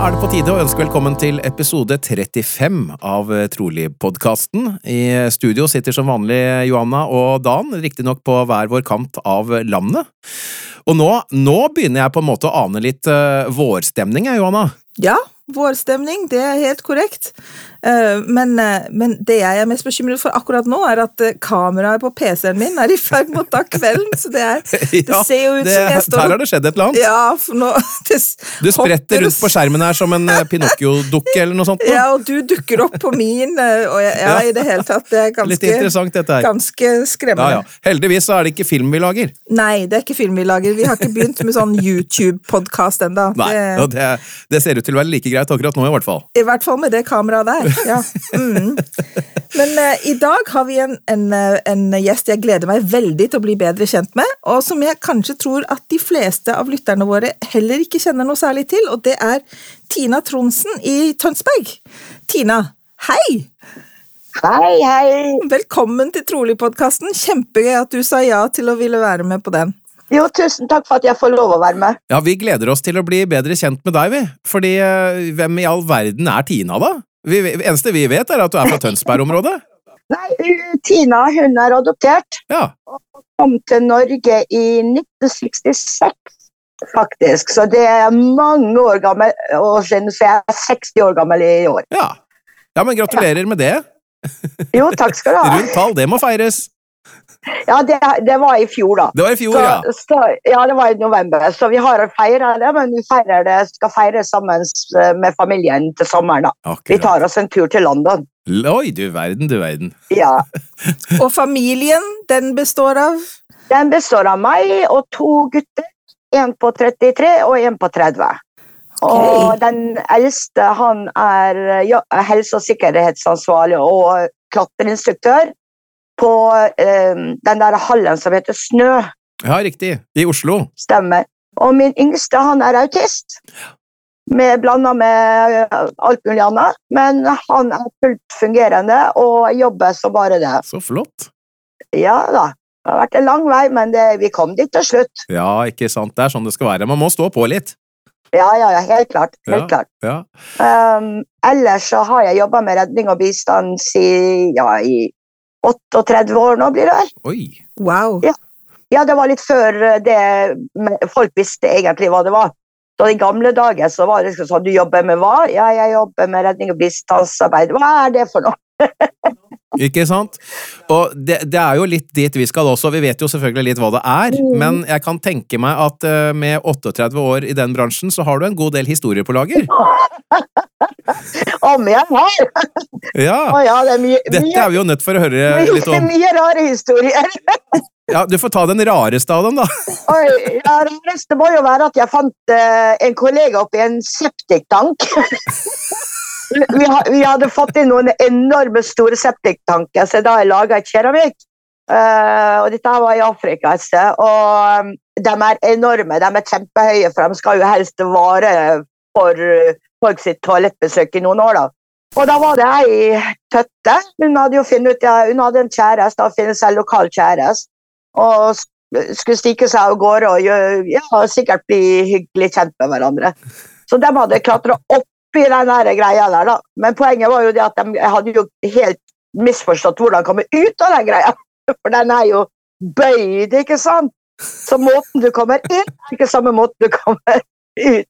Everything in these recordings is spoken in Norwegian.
Er det på tide å ønske velkommen til episode 35 av Trolig-podkasten. I studio sitter som vanlig Johanna og Dan, riktignok på hver vår kant av landet. Og nå, nå begynner jeg på en måte å ane litt uh, vårstemning, Johanna. Ja, vårstemning, det er helt korrekt. Uh, men, uh, men, det jeg er mest bekymret for akkurat nå, er at uh, kameraet på PC-en min er i ferd med å ta kvelden. Så det, er, det ja, ser jo ut det, som jeg står Der har det skjedd et eller annet. Ja, nå, det, du spretter rundt på skjermen her som en Pinocchio-dukke eller noe sånt. Ja, og du dukker opp på min, og jeg, ja, i det hele tatt. Det er ganske, her. ganske skremmende. Ja. Heldigvis så er det ikke film vi lager. Nei, det er ikke film vi lager. Vi har ikke begynt med sånn YouTube-podkast ennå. Nei, det, det ser ut til å være like greit akkurat nå, i hvert fall. I hvert fall med det kameraet der, ja. Mm. Men uh, i dag har vi en, en, en, gjest jeg gleder meg veldig til å bli bedre kjent med, og som jeg kanskje tror at de fleste av lytterne våre heller ikke kjenner noe særlig til, og det er Tina Tronsen i Tønsberg. Tina, hei! Hei, hei! Velkommen til Trolig-podkasten. Kjempegøy at du sa ja til å ville være med på den. Jo, tusen takk for at jeg får lov å være med. Ja, Vi gleder oss til å bli bedre kjent med deg, vi. Fordi uh, hvem i all verden er Tina, da? Vi, eneste vi vet, er at du er fra Tønsberg-området. Nei, Tina hun er adoptert. Ja. Og kom til Norge i 1966, faktisk. Så det er mange år gammel, og så jeg er 60 år gammel i år. Ja, ja men gratulerer ja. med det. Jo, takk skal du ha. Rundt tall, det må feires. Ja, det, det, var i fjor, da. Det var i fjor, så, ja. Så, ja, det var i november. Så vi har feira det, men vi feirer det, skal feire sammen med familien til sommeren. da. Akkurat. Vi tar oss en tur til London. Oi, du verden, du verden. Ja. og familien, den består av? Den består av meg og to gutter. En på 33 og en på 30. Okay. Og den eldste han er ja, helse- og sikkerhetsansvarlig og klatreinstruktør på eh, den der hallen som heter Snø. Ja, riktig. I Oslo. Stemmer. Og min yngste, han er autist. Med, blanda med alt mulig annet. Men han er fullt fungerende og jobber som bare det. Så flott. Ja da. Det har vært en lang vei, men det, vi kom dit til slutt. Ja, ikke sant. Det er sånn det skal være. Man må stå på litt. Ja, ja, ja, helt klart. Helt ja, klart. Ja. Um, ellers så har jeg jobba med redning og bistand si, ja, i 38 år nå, blir det vel. Oi. Wow. Ja. ja, det var litt før det folk visste egentlig hva det var. Så I gamle dager så var det liksom sånn Du jobber med hva? Ja, jeg jobber med redning og bistandsarbeid. Hva er det for noe? Ikke sant? Og det, det, er jo litt dit vi skal også. Vi vet jo selvfølgelig litt hva det er, mm. men jeg kan tenke meg at uh, med 38 år i den bransjen, så har du en god del historier på lager? Om jeg har! Ja. Oh, ja det er mye, Dette er vi jo nødt for å høre mye, litt om. Mye rare historier. ja, Du får ta den rareste av dem, da. Oi, ja, det rareste må jo være at jeg fant uh, en kollega oppi en septiktank. Vi, vi, hadde fått inn noen enorme store septiktanker, så da jeg laga keramikk. Uh, og dette var i Afrika et sted. Og um, de er enorme, de er kjempehøye, for de skal jo helst vare for uh, folk sitt toalettbesøk i noen år. da. Og da var det ei tøtte. Hun hadde jo funnet ut, ja, hun hadde en kjæreste og funnet seg lokal kjæreste. Og skulle stikke seg av gårde og gjøre, ja, sikkert bli hyggelig kjent med hverandre. Så de hadde klatra oppi den greia der, da. Men poenget var jo det at de hadde jo helt misforstått hvordan komme ut av den greia. For den er jo bøyd, ikke sant? Så måten du kommer inn, er ikke samme måten du kommer ut.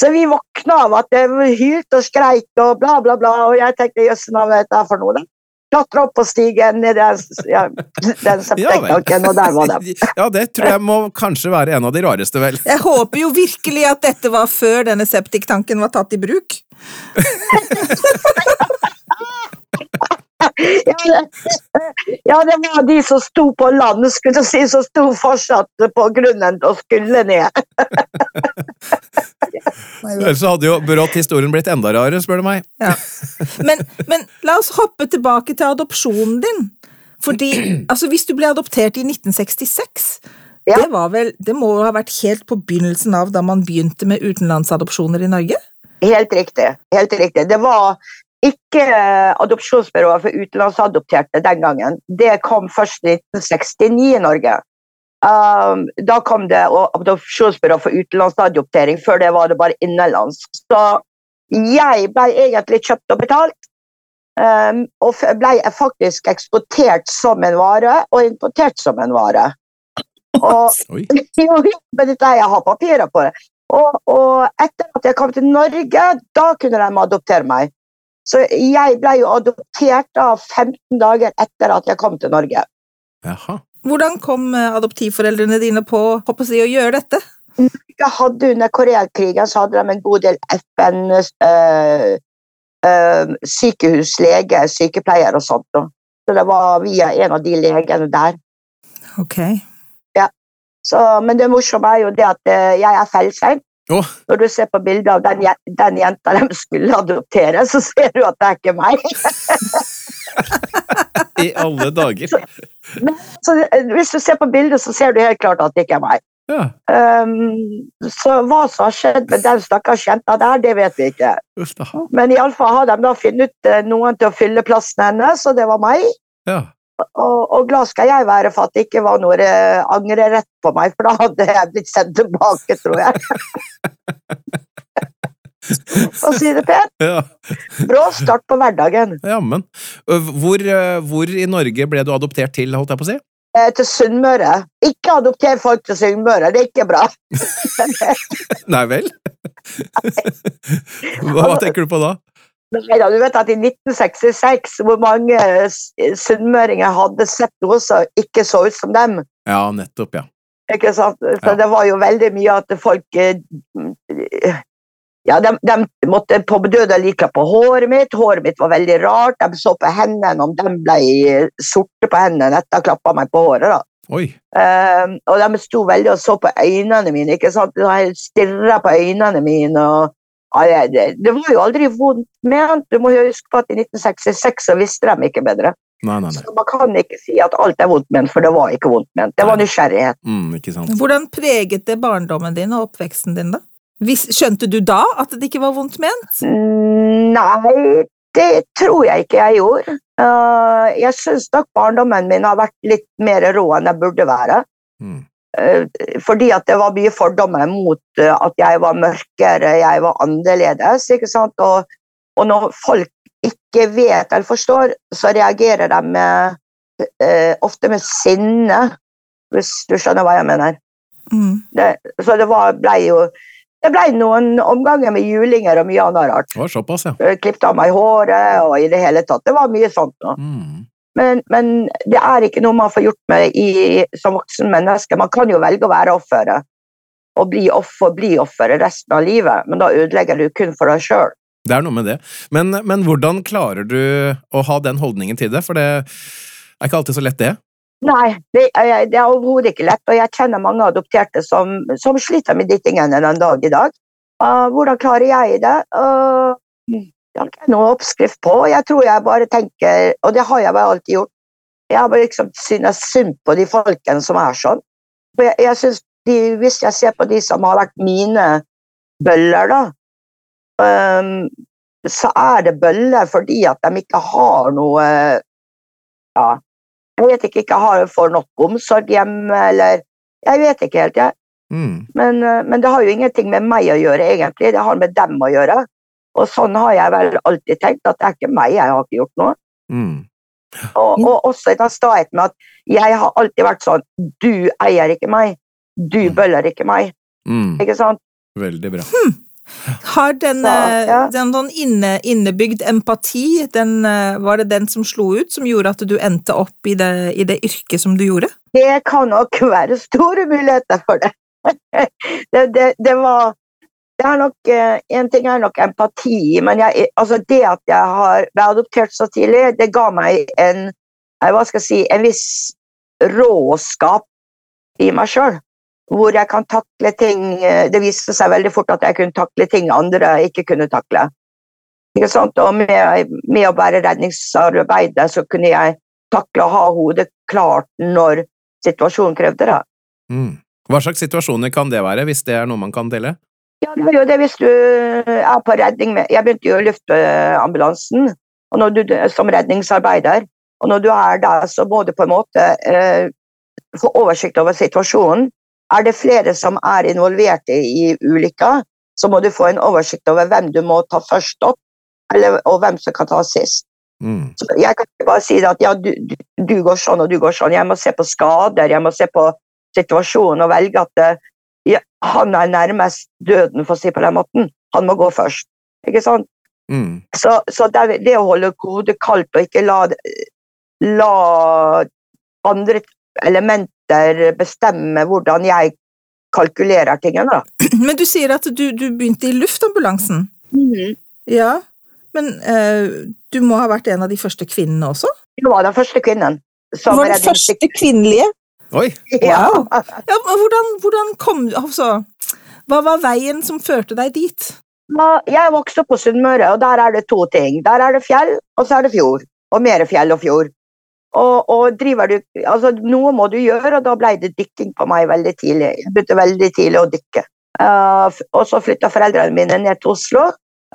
Så vi våkna av at det hylte og skreik og bla, bla, bla. Og jeg tenkte jøss, hva er dette for noe? da? Klatra opp på stigen ned den, ja, den septiktanken, og der var det. Ja, det tror jeg må kanskje være en av de rareste, vel. Jeg håper jo virkelig at dette var før denne septiktanken var tatt i bruk. Ja, det, var de som sto på land, skulle si, som sto fortsatt på grunnen og skulle ned. Ellers hadde jo brått historien blitt enda rarere, spør du meg. Ja. Men, men la oss hoppe tilbake til adopsjonen din. Fordi, altså Hvis du ble adoptert i 1966, Ja. det, var vel, det må ha vært helt på begynnelsen av da man begynte med utenlandsadopsjoner i Norge? Helt riktig. helt riktig. Det var ikke adopsjonsbyrået for utenlandsadopterte den gangen. Det kom først i 1969 i Norge. Um, da kom det adopsjonsbyrå for utenlandsadoptering. Før det var det bare innenlands. Så jeg ble egentlig kjøpt og betalt. Um, og ble faktisk eksportert som en vare og importert som en vare. Og men dette jeg har papirer på det. Og, og etter at jeg kom til Norge, da kunne de adoptere meg. Så jeg ble jo adoptert da 15 dager etter at jeg kom til Norge. Jaha. Hvordan kom eh, adoptivforeldrene dine på, å si, å gjøre dette? Jeg hadde Under Koreakrigen så hadde de en god del FN, øh, øh, sykehus, lege, sykepleier og sånt. da. Så det var via en av de legene der. Ok. Så, men det morsomme er jo det at eh, jeg er feilstein. Åh. Når du ser på bildet av den, den jenta de skulle adoptere, så ser du at det er ikke meg. I alle dager. Så eh, hvis du ser på bildet, så ser du helt klart at det ikke er meg. Ja. Um, så hva som har skjedd med den stakkars jenta der, det vet vi ikke. Uff. Men iallfall har de da funnet eh, noen til å fylle plassen hennes, og det var meg. Ja. Og, og glad skal jeg være for at det ikke var noe angre angrerett på meg, for da hadde jeg blitt sendt tilbake, tror jeg. For å si det pent. ja. Brå start på hverdagen. Jammen. Hvor, hvor i Norge ble du adoptert til, holdt jeg på å si? Eh, til Sunnmøre. Ikke adopter folk til Sunnmøre, det er ikke bra. Nei vel? Hva, hva tenker du på da? Neida, du vet at I 1966, hvor mange sunnmøringer hadde sett noe som ikke så ut som dem. Ja, nettopp, ja. Ikke sant? Så Ja. det var jo veldig mye at folk eh, ja, de, de måtte på bedøde like på håret mitt. Håret mitt var veldig rart. De så på hendene, om de ble sorte på hendene etter å ha klappa meg på håret. da. Eh, og de sto veldig og så på øynene mine. ikke sant? De stirra på øynene mine. og ja, det, var jo aldri vondt ment. Du må huske på at i 1966 så visste de ikke bedre. Nei, nei, nei. Så man kan ikke si at alt er vondt ment, for det var ikke vondt ment. Det var nysgjerrighet. Mm, ikke sant. Hvordan preget det barndommen din og oppveksten din, da? Hvis, skjønte du da at det ikke var vondt ment? Nei, det tror jeg ikke jeg gjorde. Eh, jeg syns nok barndommen min har vært litt mer rå enn jeg burde være. Mm. Eh, fordi at det var mye fordommer mot eh, at jeg var mørkere, jeg var annerledes. ikke sant? Og, og når folk ikke vet eller forstår, så reagerer de med, eh, ofte med sinne, hvis du skjønner hva jeg mener. Mm. Det, så det var, ble jo det ble noen omganger med julinger og mye annet rart. Det var såpass, ja. Klippet av meg håret og i det hele tatt. Det var mye sånt nå. Mm. Men, men det er ikke noe man får gjort med i, som voksen menneske. Man kan jo velge å være offeret og bli offer, bli offeret resten av livet, men da ødelegger du kun for deg sjøl. Det er noe med det. Men, men hvordan klarer du å ha den holdningen til det? For det er ikke alltid så lett, det. Nei, det, er- det er overhodet ikke lett, og jeg kjenner mange adopterte som, som sliter med de tingene den dag i dag. Uh, hvordan klarer jeg det? Uh, det har ikke jeg noe oppskrift på. Jeg tror jeg bare tenker, og det har jeg bare alltid gjort, jeg har bare liksom synes synd på de folkene som er sånn. For jeg, jeg synes de, hvis jeg ser på de som har vært mine bøller, da, um, så er det bøller fordi at de ikke har noe ja, jeg vet ikke, ikke har får nok omsorg hjemme, eller Jeg vet ikke helt, jeg. Mm. Men, eh, men det har jo ingenting med meg å gjøre, egentlig. Det har med dem å gjøre. Og sånn har jeg vel alltid tenkt, at det er ikke meg, jeg har ikke gjort noe. Mm. Og, og også den staheten med at jeg har alltid vært sånn Du eier ikke meg. Du Mm. bøller ikke meg. Mm. Ikke sant? Veldig bra. Har den, Så, eh, ja. den den inne, innebygd empati, den, eh, var det den som slo ut, som gjorde at du endte opp i det, i det yrket som du gjorde? Det kan nok være store muligheter for det. det, det, det var det er nok, eh, En ting er nok empati, men jeg, altså det at jeg har ble adoptert så tidlig, det ga meg en eh, hva skal jeg si, en viss råskap i meg sjøl. Hvor jeg kan takle ting eh, Det viste seg veldig fort at jeg kunne takle ting andre ikke kunne takle. Ikke sant? Og med, med å være redningsarbeider så kunne jeg takle å ha hodet klart når situasjonen krevde det. Mm. Hva slags situasjoner kan det være, hvis det er noe man kan dele? Ja, det er jo det hvis du er på redning med Jeg begynte jo i luftambulansen når du, som redningsarbeider. Og når du er der, så må du på en måte eh, få oversikt over situasjonen. Er det flere som er involvert i, ulykka, så må du få en oversikt over hvem du må ta først opp, eller, og hvem som kan ta sist. Mm. Så jeg kan ikke bare si at ja, du, du, du går sånn og du går sånn. Jeg må se på skader, jeg må se på situasjonen og velge at eh, ja, han er nærmest døden, for å si på den måten. Han må gå først. Ikke sant? Mm. Så, så det, det å holde hodet kaldt og ikke la, la andre elementer bestemme hvordan jeg kalkulerer tingene. da. Men du sier at du, du begynte i luftambulansen. Ja, men uh, du må ha vært en av de første kvinnene også? Jeg var den første kvinnen. Som var den første kvinnelige? Oi! Ja. Ja, hvordan, hvordan kom altså, Hva var veien som førte deg dit? Jeg vokste opp på Sunnmøre, og der er det to ting. Der er det fjell, og så er det fjord. Og mer fjell og fjord. Og, og driver du, altså Noe må du gjøre, og da ble det dykking på meg veldig tidlig. Jeg begynte veldig tidlig å dykke. Uh, og så flytta foreldrene mine ned til Oslo,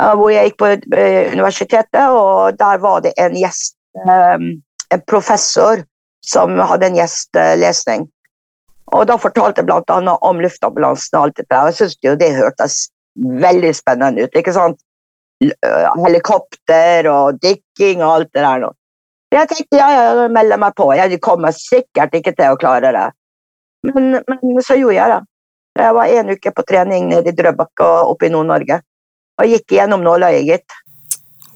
uh, hvor jeg gikk på uh, universitetet, og der var det en gjest, um, en professor, som hadde en gjestelesning. Og da fortalte jeg annet om luftambulansen og alt dette. Og jeg syntes jo det hørtes veldig spennende ut. ikke sant? Helikopter og dykking og alt det der. nå. Jeg tenkte ja, ja, jeg melder meg på. Jeg kommer sikkert ikke til å klare det. Men, men så gjorde jeg det. Jeg var en uke på trening nede i Drøbak og oppe i Nord-Norge. Og gikk gjennom nåløyet, gitt.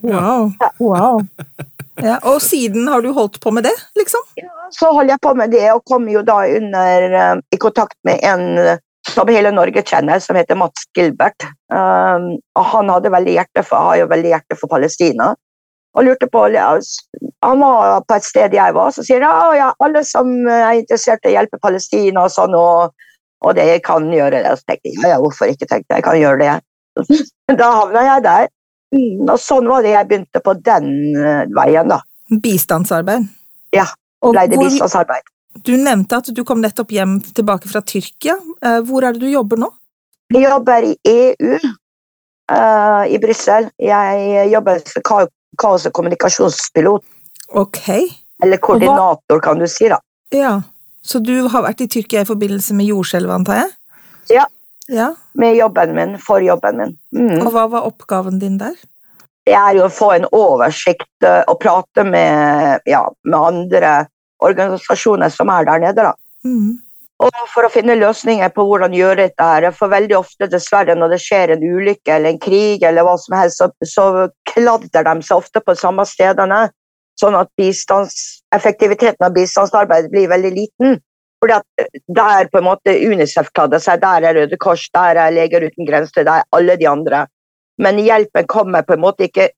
Wow. wow. Ja, og siden har du holdt på med det, liksom? Ja, Så holdt jeg på med det, og kom jo da under, eh, i kontakt med en eh, som hele Norge kjenner, som heter Mats Gilbert. Um, og han hadde veldig hjerte for, har jo veldig hjerte for Palestina. Og lurte på, Han var på et sted jeg var, så sier han ja, alle som er interessert i å hjelpe Palestina og sånn, og, og det kan gjøre det. Så tenkte jeg ja, ja, hvorfor ikke, tenkte jeg, jeg kan gjøre det. da havna jeg der. Mm, og sånn var det jeg begynte på den eh, veien, da. Bistandsarbeid. Ja, Ble det bistandsarbeid. du nevnte at du kom nettopp hjem tilbake fra Tyrkia. Eh, Hvor er det du jobber nå? Jeg jobber i EU uh, i Brussel. Jeg jobber som kaos- og kommunikasjonspilot. Ok. Eller koordinator, kan du si. da. Ja. Så du har vært i Tyrkia i forbindelse med jordskjelvet, antar jeg? Ja. Ja. Med jobben min, for jobben min. Mm. Og hva var oppgaven din der? Det er jo å få en oversikt eh, og prate med, ja, med andre organisasjoner som er der nede. Mm. Og for å finne løsninger på hvordan gjøre dette. her, For veldig ofte, dessverre, når det skjer en ulykke eller en krig, eller hva som helst, så, så kladder de seg ofte på de samme stedene. Sånn at bistands, effektiviteten av bistandsarbeidet blir veldig liten. Fordi at Der på en måte Unicef kladder seg, der er Røde Kors, der er Leger uten grenser, der er alle de andre. Men hjelpen kommer på en måte ikke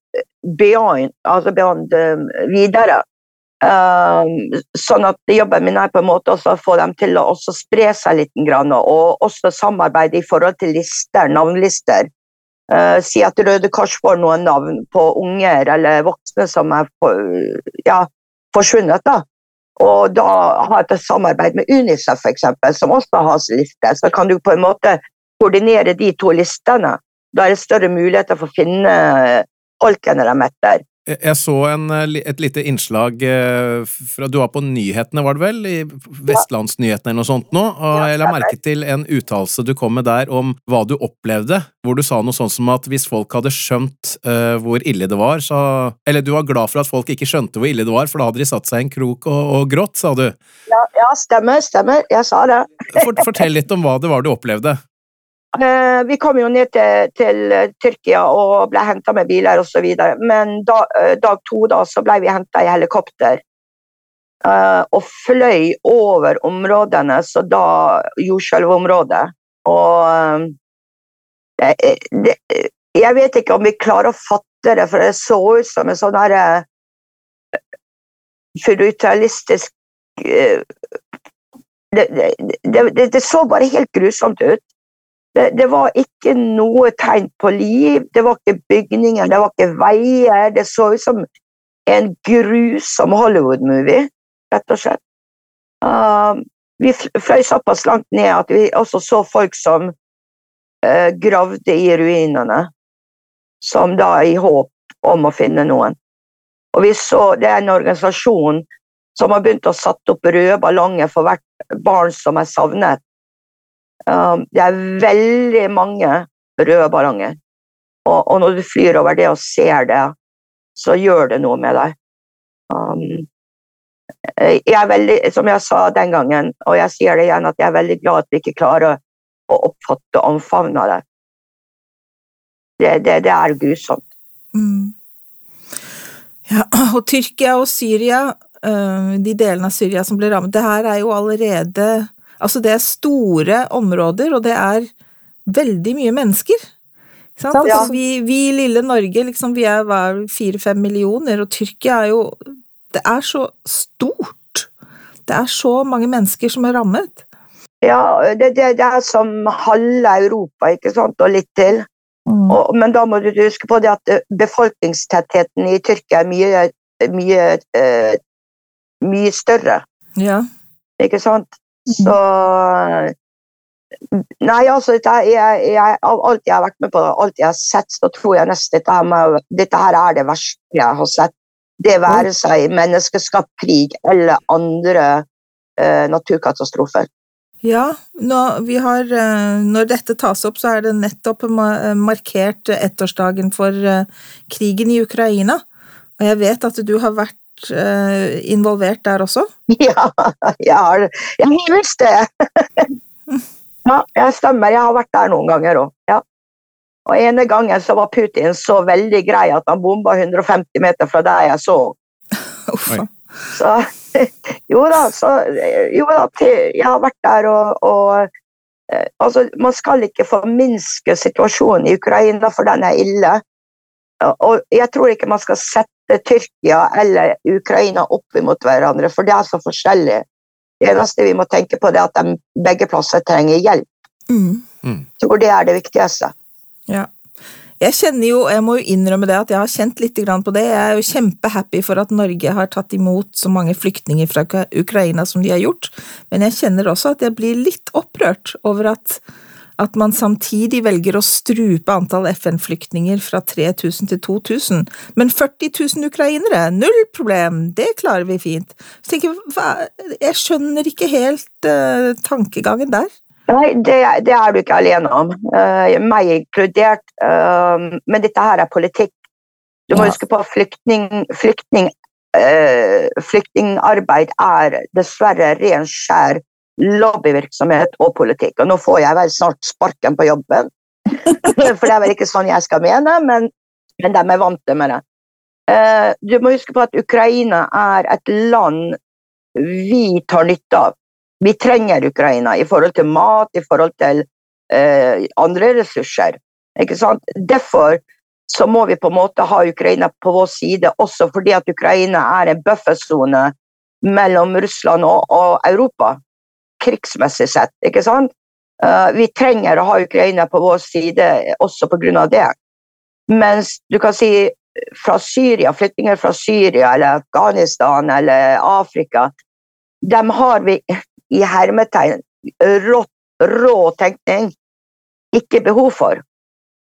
beyond, altså beyond eh, videre. Um, sånn at jobben min er på en måte også å få dem til å spre seg litt, og også samarbeide i forhold til lister, navnlister. Uh, si at Røde Kors får noen navn på unger eller voksne som er på, ja, forsvunnet. da. Og da ha et samarbeid med Unicef, eksempel, som også har liste, Så kan du på en måte koordinere de to listene. Da er det større muligheter for å finne folkene de etter. Jeg så en, eh, et lite innslag eh, fra Du var på nyhetene, var det vel? I Vestlandsnyhetene eller noe sånt nå. Og jeg la merke til en uttalelse du kom med der om hva du opplevde. Hvor du sa noe sånt som at hvis folk hadde skjønt uh, hvor ille det var, så Eller du var glad for at folk ikke skjønte hvor ille det var, for da hadde de satt seg i en krok og, og grått, sa du. Ja, ja, stemmer, stemmer. Jeg sa det. Fort, fortell litt om hva det var du opplevde. Eh, vi kom jo ned til, til Tyrkia og ble henta med biler osv. Men da, eh, dag to da, så ble vi henta i helikopter. eh, og fløy over områdene, så da jordskjelvområdet. Og eh, det, det, jeg vet ikke om vi klarer å fatte det, for det så ut som en sånn herre Furutalistisk eh, det, det, det, det, så bare helt grusomt ut. Det, det, var ikke noe tegn på liv. Det var ikke bygninger, det var ikke veier. Det så ut som en grusom Hollywood-movie, rett og slett. Uh, vi fløy såpass langt ned at vi også så folk som uh, gravde i ruinene. Som da i håp om å finne noen. Og vi så Det er en organisasjon som har begynt å satt opp røde ballonger for hvert barn som er savnet. Um, det er veldig mange røde ballonger. Og, og, når du flyr over det og ser det, så gjør det noe med deg. Um, jeg er veldig, som jeg sa den gangen, og jeg sier det igjen, at jeg er veldig glad at vi ikke klarer å oppfatte og omfavne det. Det, det, det er grusomt. Mm. Ja, og Tyrkia og Syria, øh, de delene av Syria som ble rammet, det her er jo allerede Altså, det er store områder, og det er veldig mye mennesker. Ja. Altså, vi, vi, lille Norge, liksom, vi er fire-fem millioner, og Tyrkia er jo Det er så stort! Det er så mange mennesker som er rammet. Ja, det, det, det er som halve Europa, ikke sant, og litt til. Mm. Og, men da må du huske på det at eh, befolkningstettheten i Tyrkia er mye, mye, uh, mye større. Ja. Ikke sant? Så Nei, altså, jeg, jeg, av alt jeg har vært med på, alt jeg har sett, så tror jeg nesten dette, her, dette her er det verste jeg har sett. Det være seg menneskeskapt krig eller andre eh, naturkatastrofer. Ja, når, har, eh, når, dette tas opp, så er det nettopp markert ettårsdagen for eh, krigen i Ukraina. Og jeg vet at du har vært eh, involvert der også? Ja, jeg har, jeg visst det. Ja, jeg stemmer. Jeg har vært der noen ganger òg. Ja. Og ene gangen så var Putin så veldig grei at han bomba 150 meter fra der jeg så. Så jo da, så, jo da jeg har vært der og, og eh, altså, Man skal ikke forminske situasjonen i Ukraina, for den er ille. Og jeg tror ikke man skal sette Tyrkia eller Ukraina opp mot hverandre, for det er så forskjellig. Det eneste vi må tenke på, er at de begge plasser trenger hjelp. Mm. Jeg tror det er det viktigste. Ja. Jeg kjenner jo, jeg må jo innrømme det, at jeg har kjent litt på det. Jeg er jo kjempehappy for at Norge har tatt imot så mange flyktninger fra Ukraina som de har gjort, men jeg kjenner også at jeg blir litt opprørt over at, at man samtidig velger å strupe antall FN-flyktninger fra 3000 til 2000. Men 40 000 ukrainere, null problem, det klarer vi fint. Så tenker jeg, jeg skjønner ikke helt uh, tankegangen der. Nei, det, det, er du ikke alene om. Uh, meg inkludert. Uh, men dette her er politikk. Du må ja. huske på at flyktning, flyktning, flyktningarbeid er dessverre ren skjær lobbyvirksomhet og politikk. Og nå får jeg vel snart sparken på jobben. For det er vel ikke sånn jeg skal mene, men, men de er vant med det. du må huske på at Ukraina er et land vi tar nytte av. Vi trenger Ukraina i forhold til mat, i forhold til eh, andre ressurser. Ikke sant? Derfor så må vi på en måte ha Ukraina på vår side, også fordi at Ukraina er en buffersone mellom Russland og, og, Europa, krigsmessig sett. ikke sant? Uh, vi trenger å ha Ukraina på vår side også pga. det. Mens du kan si fra Syria, flyktninger fra Syria eller Afghanistan eller Afrika, dem har vi i hermetegn rå, rå tenkning ikke behov for.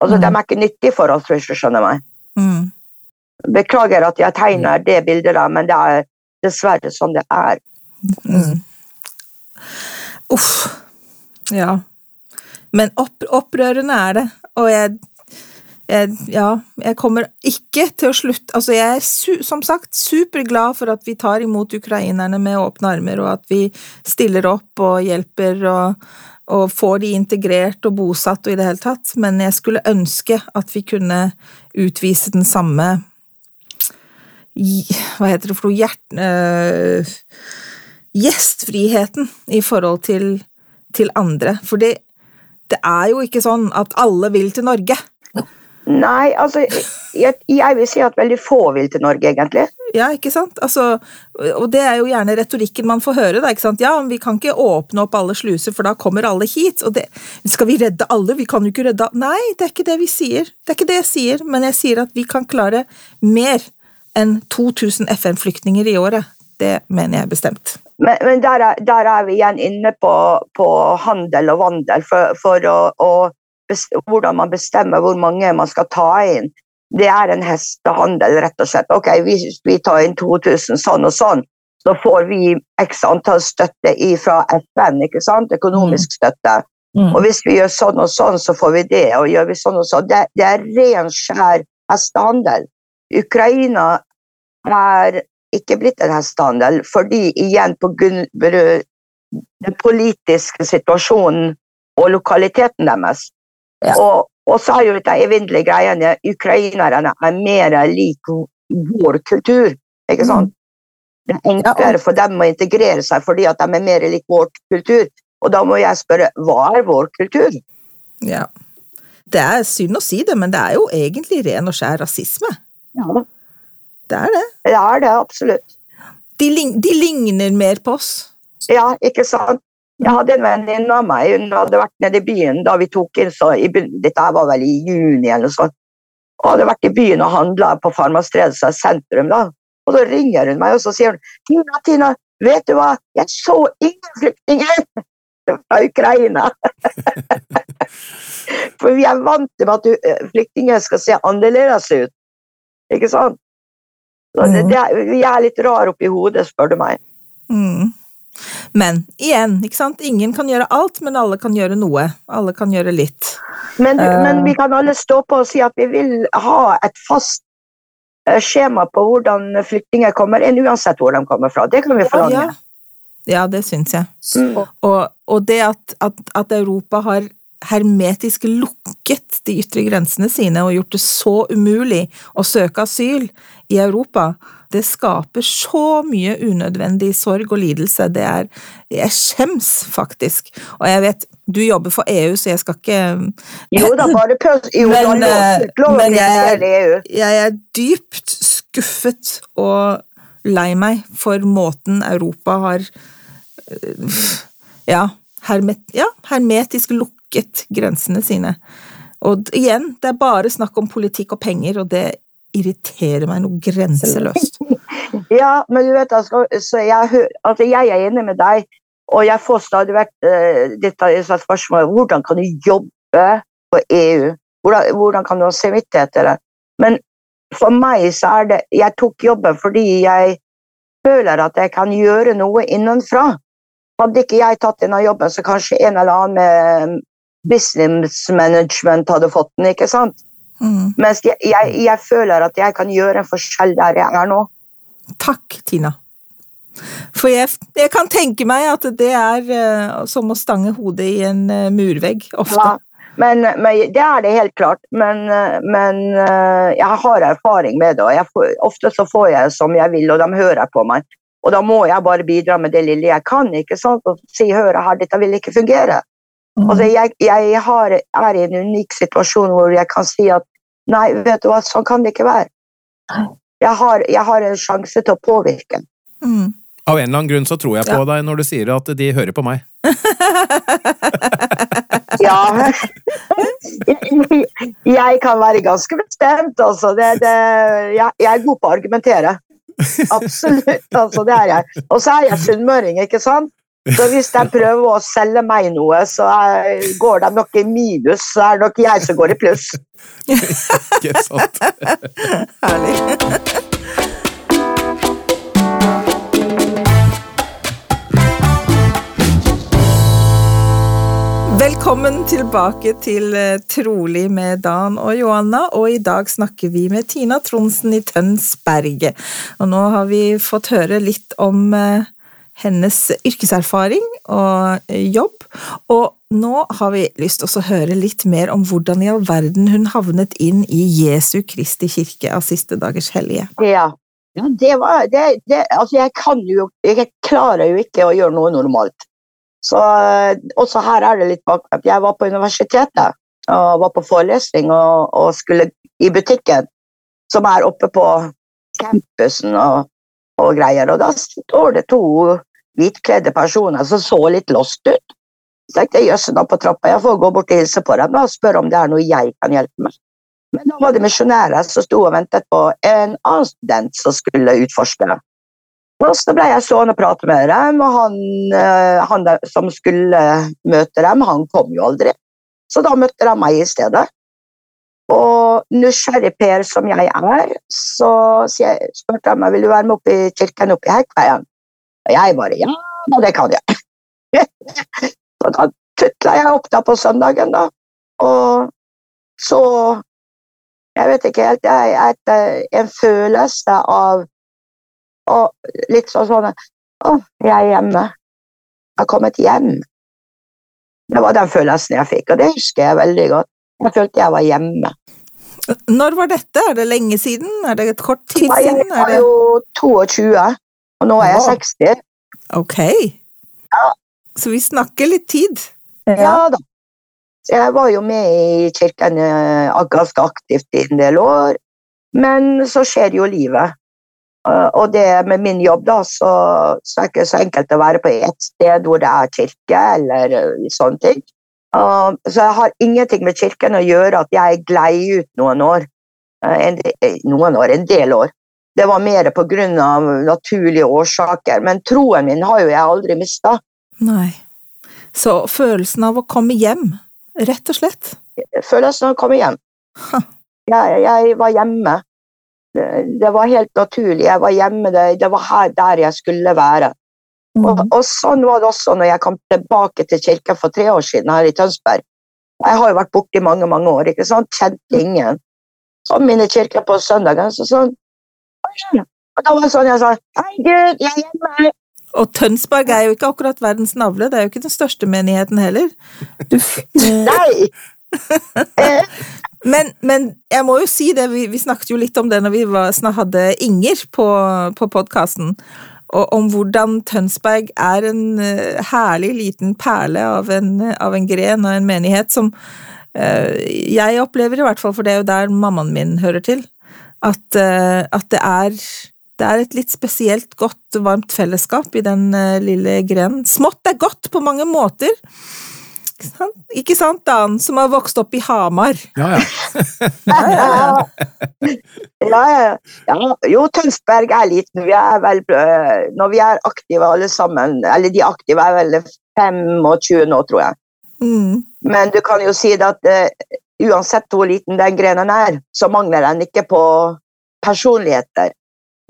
Altså, mm. De er ikke nyttige for oss, hvis du skjønner meg. Mm. Beklager at jeg tegner det bildet, der, men det er dessverre sånn det er. Mm. Uff. Ja. Men opp, opprørende er det, og jeg jeg, ja, jeg kommer ikke til å slutte Altså, jeg er su, som sagt superglad for at vi tar imot ukrainerne med åpne armer, og at vi stiller opp og hjelper og og får de integrert og bosatt og i det hele tatt, men jeg skulle ønske at vi kunne utvise den samme Hva heter det for noe hjert... Øh, gjestfriheten i forhold til, til andre. For det, det er jo ikke sånn at alle vil til Norge. Nei, altså jeg, jeg, vil si at veldig få vil til Norge, egentlig. Ja, ikke sant? Altså, og det er jo gjerne retorikken man får høre. da, ikke sant? Ja, vi kan ikke åpne opp alle sluser, for da kommer alle hit. og det, Skal vi redde alle? Vi kan jo ikke redde alle. Nei, det er ikke det vi sier. Det er ikke det jeg sier, men jeg sier at vi kan klare mer enn 2000 FN-flyktninger i året. Det mener jeg bestemt. Men, men der, er, der, er, vi igjen inne på, på handel og vandel. For, for å, å hvordan man bestemmer hvor mange man skal ta inn. Det er en hestehandel, rett og slett. Ok, Hvis vi tar inn 2000 sånn og sånn, så får vi x antall støtte fra FN, ikke sant? økonomisk mm. støtte. Mm. Og hvis vi gjør sånn og sånn, så får vi det. Og gjør vi sånn og sånn Det, det er ren, skjær hestehandel. Ukraina er ikke blitt en hestehandel fordi igjen på grunn den politiske situasjonen og lokaliteten deres ja. Og, og, så har jo dette evinnelige greiene Ukrainerne er mer lik vår kultur. ikke sant? Mm. Det er enklere for dem å integrere seg fordi at de er mer lik vår kultur. Og da må jeg spørre hva er vår kultur? Ja. Det er synd å si det, men det er jo egentlig ren og skjær rasisme. Ja. Det er det. Det er absolutt. De, de ligner mer på oss. Ja, ikke sant. Jeg hadde en venninne av meg hun hadde vært nede i byen da vi tok inn så i, Dette var vel i juni eller noe sånt. Og hadde vært i byen og handla på Farmastredet sentrum. da. Og da ringer hun meg og så sier hun, Tina, Tina, vet du hva, jeg så ingen flyktninger fra Ukraina. For vi er vant til at eh, flyktninger skal se annerledes ut. Ikke sant? Så det, vi er litt rar oppi hodet, spør du meg. Mm. Men igjen, ikke sant? ingen kan gjøre alt, men alle kan gjøre noe. Alle kan gjøre litt. Men, uh, men vi kan alle stå på og si at vi vil ha et fast uh, skjema på hvordan flyktninger kommer inn, uansett hvor de kommer fra. Det kan vi forlange. Ja, ja det syns jeg. Mm. Og, og, det at, at, at Europa har hermetisk lukket de ytre grensene sine og gjort det så umulig å søke asyl i Europa, det skaper så mye unødvendig sorg og lidelse. Det er Jeg skjems faktisk. Og jeg vet du jobber for EU, så jeg skal ikke Jo da, bare pøs. Jo, men, eh, men jeg, er, e jeg er dypt skuffet og lei meg for måten Europa har eh, ja, hermet, ja hermetisk lukket grensene sine. Og igjen, det er bare snakk om politikk og penger, og det irriterer meg noe grenseløst. ja, men du vet, altså, jeg, altså, jeg er enig med deg, og jeg får stadig vekk uh, dette spørsmålet hvordan kan du jobbe for EU? Hvordan, hvordan kan du ha samvittighet til det? Men for meg så er det Jeg tok jobben fordi jeg føler at jeg kan gjøre noe innenfra. Hadde ikke jeg tatt denne jobben, så kanskje en eller annen med business management hadde fått den. ikke sant? Mm. Mens jeg, jeg, jeg, føler at jeg kan gjøre en forskjell der jeg er nå. Takk, Tina. For jeg, jeg kan tenke meg at det er uh, som å stange hodet i en uh, murvegg, ofte. Ja, men, men, det er det helt klart. Men, uh, men jeg har erfaring med det, og får, ofte så får jeg som jeg vil, og de hører på meg. Og da må jeg bare bidra med det lille jeg kan, ikke sant? og si hør her, dette vil ikke fungere. Mm. Altså, jeg, jeg har, er i en unik situasjon hvor jeg kan si at nei, vet du hva, sånn kan det ikke være. Jeg har, jeg har en sjanse til å påvirke. Mm. Av en eller annen grunn så tror jeg på ja. deg når du sier at de hører på meg. ja. Jeg kan være ganske bestemt, altså. Det, det, jeg, jeg, er god på å argumentere. Absolutt, altså. Det er jeg. Og så er jeg sunnmøring, ikke sant? Så hvis de prøver å selge meg noe, så går de nok i minus, så er det nok jeg som går i pluss. Ikke sant? Herlig. Velkommen tilbake til eh, Trolig med Dan og Johanna, og i dag snakker vi med Tina Tronsen i Tønsberget. Og nå har vi fått høre litt om eh, hennes yrkeserfaring og eh, jobb. Og nå har vi lyst til å høre litt mer om hvordan i all verden hun havnet inn i Jesu Kristi kirke av siste dagers hellige. Ja. ja det var det, det, Altså, jeg kan jo Jeg klarer jo ikke å gjøre noe normalt. Så også her er det litt bakgrunn. Jeg var på universitetet og var på forelesning og, og skulle i butikken, som er oppe på campusen og, og greier. Og da står det to hvitkledde personer som så litt lost ut. Så tenkte jeg jøss, opp på trappa, jeg får gå bort og hilse på dem og spørre om det er noe jeg kan hjelpe med. Men da var det misjonærer som sto og ventet på en annen student som skulle utforske. Og så ble jeg stående og prate med dem, og han, eh, han som skulle møte dem, han kom jo aldri. Så da møtte de meg i stedet. Og nysgjerrig Per som jeg er, så spurte han meg vil du være med opp i kirken oppe i Hekkveien. Og jeg bare ja, det kan jeg. så da tutla jeg opp da på søndagen, da. Og så Jeg vet ikke helt. Jeg, etter en følelse av og litt sånn sånn Å, jeg er hjemme. Jeg har kommet hjem. Det var den følelsen jeg fikk, og det husker jeg veldig godt. Jeg følte jeg var hjemme. Når var dette? Er det lenge siden? Er det et kort tid siden? Jeg var jo 22, og nå er jeg 60. Ok. Ja. Så vi snakker litt tid. Ja da. Jeg var jo med i kirken eh, ganske aktivt i en del år, men så skjer jo livet. Eh, og det med min jobb, da, så, så er det ikke så enkelt å være på ett sted hvor det er kirke, eller eh, sånne ting. Uh, så jeg har ingenting med kirken å gjøre at jeg glei ut noen år. Uh, en, noen år, en del år. Det var mer pga. naturlige årsaker. Men troen min har jo jeg aldri mista. Nei. Så følelsen av å komme hjem, rett og slett? Følelsen av å komme hjem. Jeg, jeg var hjemme det var helt naturlig. Jeg var hjemme, det, det var her der jeg skulle være. Mm. Og, og, sånn var det også når jeg kom tilbake til kirken for tre år siden her i Tønsberg. Jeg har jo vært borte i mange mange år, ikke sant? kjente ingen. Så mine kirker på søndagen, så sånn Og da var det sånn jeg sa Hei, Gud, jeg er hjemme! Og Tønsberg er jo ikke akkurat verdens navle, det er jo ikke den største menigheten heller. Du... Nei! Men, men, jeg må jo si det, vi, vi, snakket jo litt om det når vi var, hadde Inger på, på podkasten, om hvordan Tønsberg er en uh, herlig liten perle av en, av en, gren og en menighet som uh, jeg opplever, i hvert fall, for det er jo der mammaen min hører til, at, uh, at det, er, det er et litt spesielt godt, varmt fellesskap i den lille grenen. Smått er godt på mange måter. Ikke sant, Dan, som har vokst opp i Hamar? Ja, ja. ja, ja. ja, Jo, Tønsberg er liten. Vi er vel, øh, når vi er aktive alle sammen, eller de aktive er vel 25 nå, tror jeg. Mm. Men du kan jo si at uh, uansett hvor liten den grenen er, så mangler den ikke på personligheter.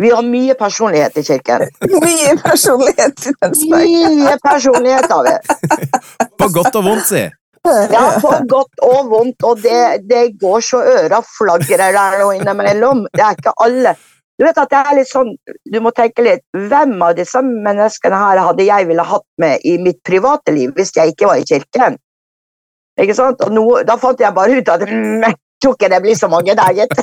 Vi har mye personlighet i kirken. mye personlighet i Tønsberg. Mye personlighet har vi. på godt og vondt, si. Ja, på godt og vondt, og det, det går så øra flagrer der nå innimellom. Det er ikke alle. Du vet at det er litt sånn, du må tenke litt Hvem av disse menneskene her hadde jeg ville hatt med i mitt private liv hvis jeg ikke var i kirken? Ikke sant? Og nå, da fant jeg bare ut at tror ikke det blir så mange der, gitt.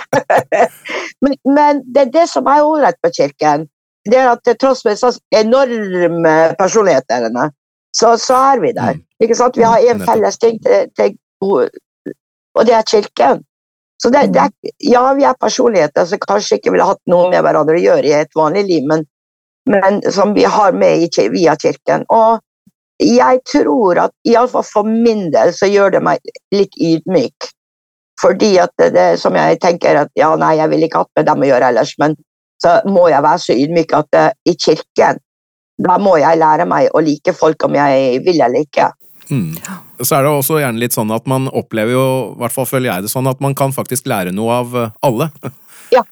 men, men, det er det som er ålreit på kirken. Det er at til tross for disse enorme personligheter, så, så, er vi der. Mm. Ikke sant? Vi har en felles ting til, til og det er kirken. Så det, det er, ja, vi er personligheter som kanskje ikke ville hatt noe med hverandre å gjøre i et vanlig liv, men, men som vi har med i, via kirken. Og jeg tror at iallfall for min del så gjør det meg litt ydmyk. Fordi at det, det, som jeg tenker at ja, nei, jeg vil ikke hatt med dem å gjøre ellers, men så må jeg være så ydmyk at uh, i kirken, da må jeg lære meg å like folk om jeg vil eller ikke. Mm. Så er det også gjerne litt sånn at man opplever jo, i hvert fall føler jeg det sånn, at man kan faktisk lære noe av eh, alle. Ja.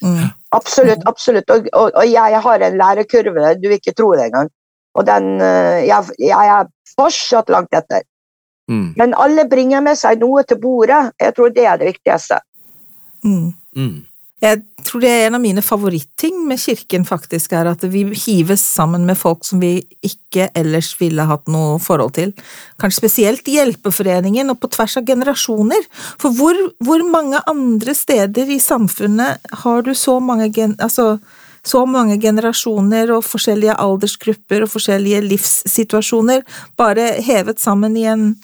Mm. Absolutt, absolutt. Og, og, og, jeg har en lærekurve, du ikke tro det engang. Og den uh, jeg, jeg er fortsatt langt etter. Mm. Men alle bringer med seg noe til bordet. Jeg tror det er det viktigste. Mm. Jeg tror det er en av mine favoritting med kirken, faktisk, er at vi hives sammen med folk som vi ikke ellers ville hatt noe forhold til. Kanskje spesielt Hjelpeforeningen, og på tvers av generasjoner. For hvor, hvor mange andre steder i samfunnet har du så mange, altså, så mange generasjoner og forskjellige aldersgrupper og forskjellige livssituasjoner bare hevet sammen i en,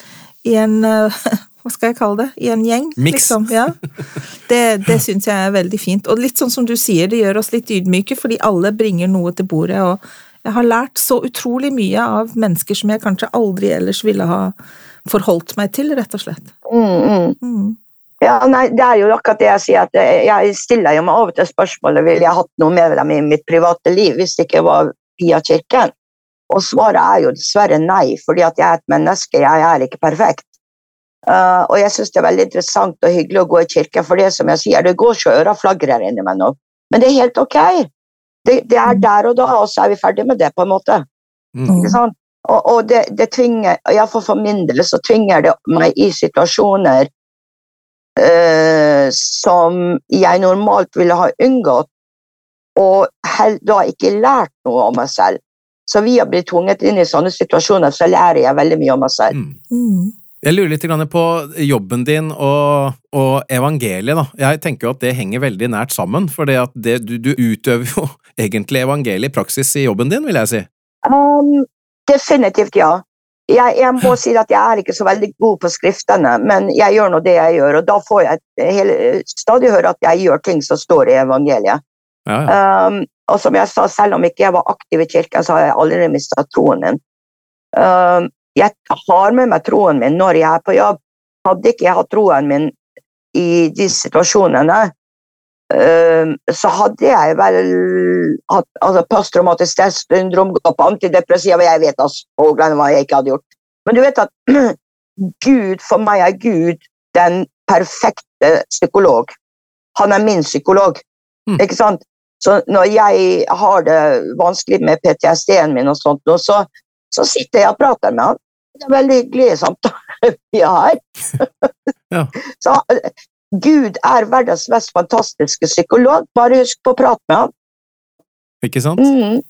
i en hva skal jeg kalle det, i en gjeng. Mix. Liksom. Ja. Det, det syns jeg er veldig fint. Og litt sånn som du sier, det gjør oss litt ydmyke, fordi alle bringer noe til bordet. og jeg har lært så utrolig mye av mennesker som jeg kanskje aldri ellers ville ha forholdt meg til, rett og slett. Mm, mm. Mm. Ja, nei, Det er jo akkurat det jeg sier. at Jeg stiller jo meg og til spørsmålet ville jeg hatt noe med dem i mitt private liv hvis det ikke var via kirken. Og svaret er jo dessverre nei, fordi at jeg er et menneske. Jeg er ikke perfekt. Uh, og jeg syns det er veldig interessant og hyggelig å gå i kirke, for det som jeg sier, det går så øra flagrer innimellom. Men det er helt ok. Det, det, er der og da, og så er vi ferdig med det, på en måte. Mm. Ikke sant? Og, og det, det tvinger, iallfall for min del, så tvinger det meg i situasjoner uh, som jeg normalt ville ha unngått, og hel, da ikke lært noe om meg selv. Så vi har blitt tvunget inn i sånne situasjoner, så lærer jeg veldig mye om meg selv. Mm. Jeg lurer litt på jobben din og, og evangeliet. da. Jeg tenker jo at det henger veldig nært sammen, for det at det, du, du utøver jo egentlig evangeliet i praksis i jobben din, vil jeg si. Um, definitivt ja. Jeg, jeg må si at jeg er ikke så veldig god på skriftene, men jeg gjør nå det jeg gjør, og da får jeg hele, stadig høre at jeg gjør ting som står i evangeliet. Ja, ja. Um, og som jeg sa, selv om ikke jeg var aktiv i kirken, så har jeg aldri mista troen min. Um, jeg har med meg troen min når jeg er på jobb. Hadde ikke jeg hatt troen min i de situasjonene, så hadde jeg vel hatt altså, posttraumatisk stresssyndrom, gått på antidepressiva Jeg vet altså hva jeg ikke hadde gjort. Men du vet at Gud, for meg er Gud den perfekte psykolog. Han er min psykolog. Mm. Ikke sant? Så når jeg har det vanskelig med PTSD-en min, og sånt, så, så sitter jeg og prater med han. Det er veldig hyggelige samtaler vi har. Ja. Så Gud er verdens mest fantastiske psykolog. Bare husk på å prate med han. Ikke sant? Mm.